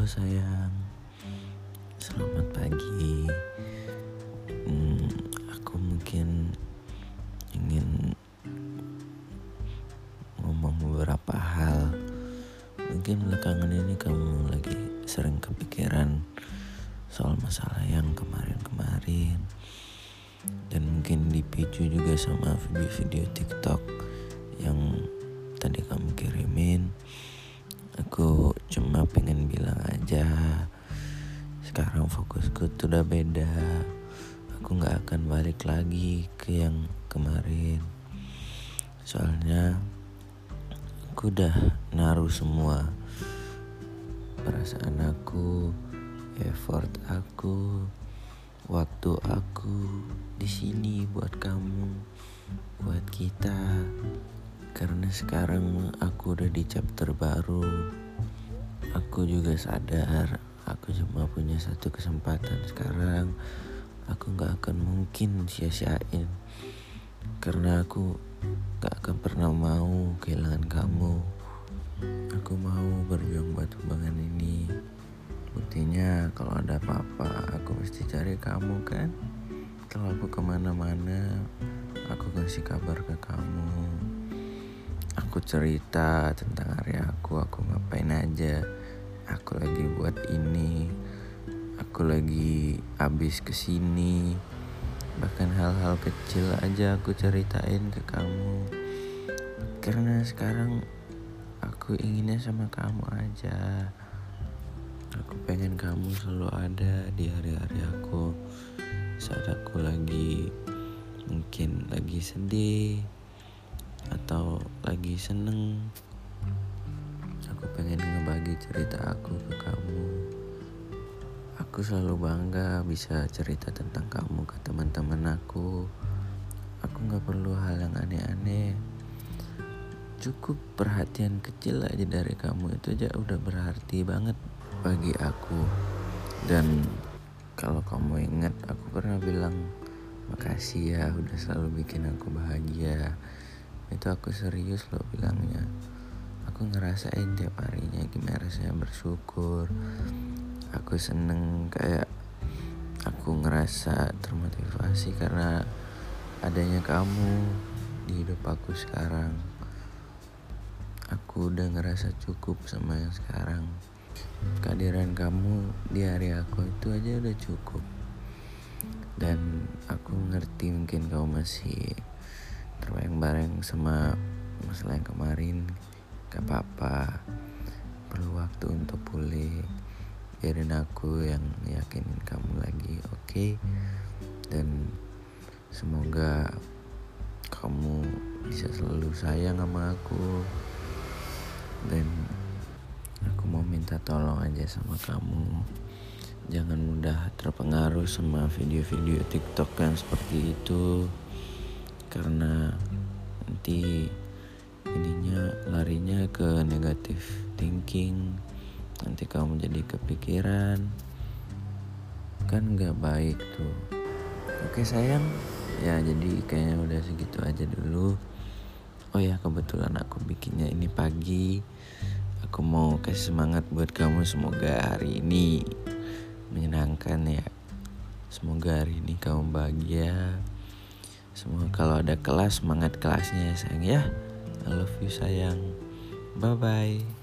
Halo sayang, selamat pagi. Hmm, aku mungkin ingin ngomong beberapa hal. Mungkin belakangan ini kamu lagi sering kepikiran soal masalah yang kemarin-kemarin, dan mungkin dipicu juga sama video-video TikTok yang tadi kamu Aku cuma pengen bilang aja sekarang fokusku tuh udah beda. Aku nggak akan balik lagi ke yang kemarin. Soalnya aku udah naruh semua perasaan aku, effort aku, waktu aku di sini buat kamu, buat kita. Karena sekarang aku udah di chapter baru. Aku juga sadar aku cuma punya satu kesempatan sekarang. Aku gak akan mungkin sia-siain. Karena aku gak akan pernah mau kehilangan kamu. Aku mau berjuang buat hubungan ini. Buktinya kalau ada apa-apa aku pasti cari kamu kan? Kalau aku ke mana-mana aku kasih kabar ke kamu aku cerita tentang hari aku aku ngapain aja. Aku lagi buat ini aku lagi habis ke sini bahkan hal-hal kecil aja aku ceritain ke kamu. Karena sekarang aku inginnya sama kamu aja. Aku pengen kamu selalu ada di hari-hari aku. Saat aku lagi mungkin lagi sedih atau lagi seneng aku pengen ngebagi cerita aku ke kamu Aku selalu bangga bisa cerita tentang kamu ke teman-teman aku. Aku gak perlu hal yang aneh-aneh. Cukup perhatian kecil aja dari kamu itu aja udah berarti banget bagi aku. Dan kalau kamu ingat aku pernah bilang makasih ya udah selalu bikin aku bahagia. Itu aku serius loh bilangnya. Aku ngerasain tiap harinya gimana rasanya bersyukur. Aku seneng kayak aku ngerasa termotivasi karena adanya kamu di hidup aku sekarang. Aku udah ngerasa cukup sama yang sekarang. Kehadiran kamu di hari aku itu aja udah cukup. Dan aku ngerti mungkin kamu masih terbayang-bayang sama masalah yang kemarin. Gak apa-apa. Perlu waktu untuk pulih biarin aku yang yakinin kamu lagi oke? Okay? dan semoga kamu bisa selalu sayang sama aku. Dan aku mau minta tolong aja sama kamu. Jangan mudah terpengaruh sama video-video TikTok yang seperti itu. Karena nanti ininya larinya ke negatif thinking. Nanti kamu jadi kepikiran. Kan nggak baik tuh. Oke sayang. Ya jadi kayaknya udah segitu aja dulu. Oh ya kebetulan aku bikinnya ini pagi. Aku mau kasih semangat buat kamu. Semoga hari ini menyenangkan ya. Semoga hari ini kamu bahagia semua kalau ada kelas semangat kelasnya ya sayang ya. I love you sayang. Bye bye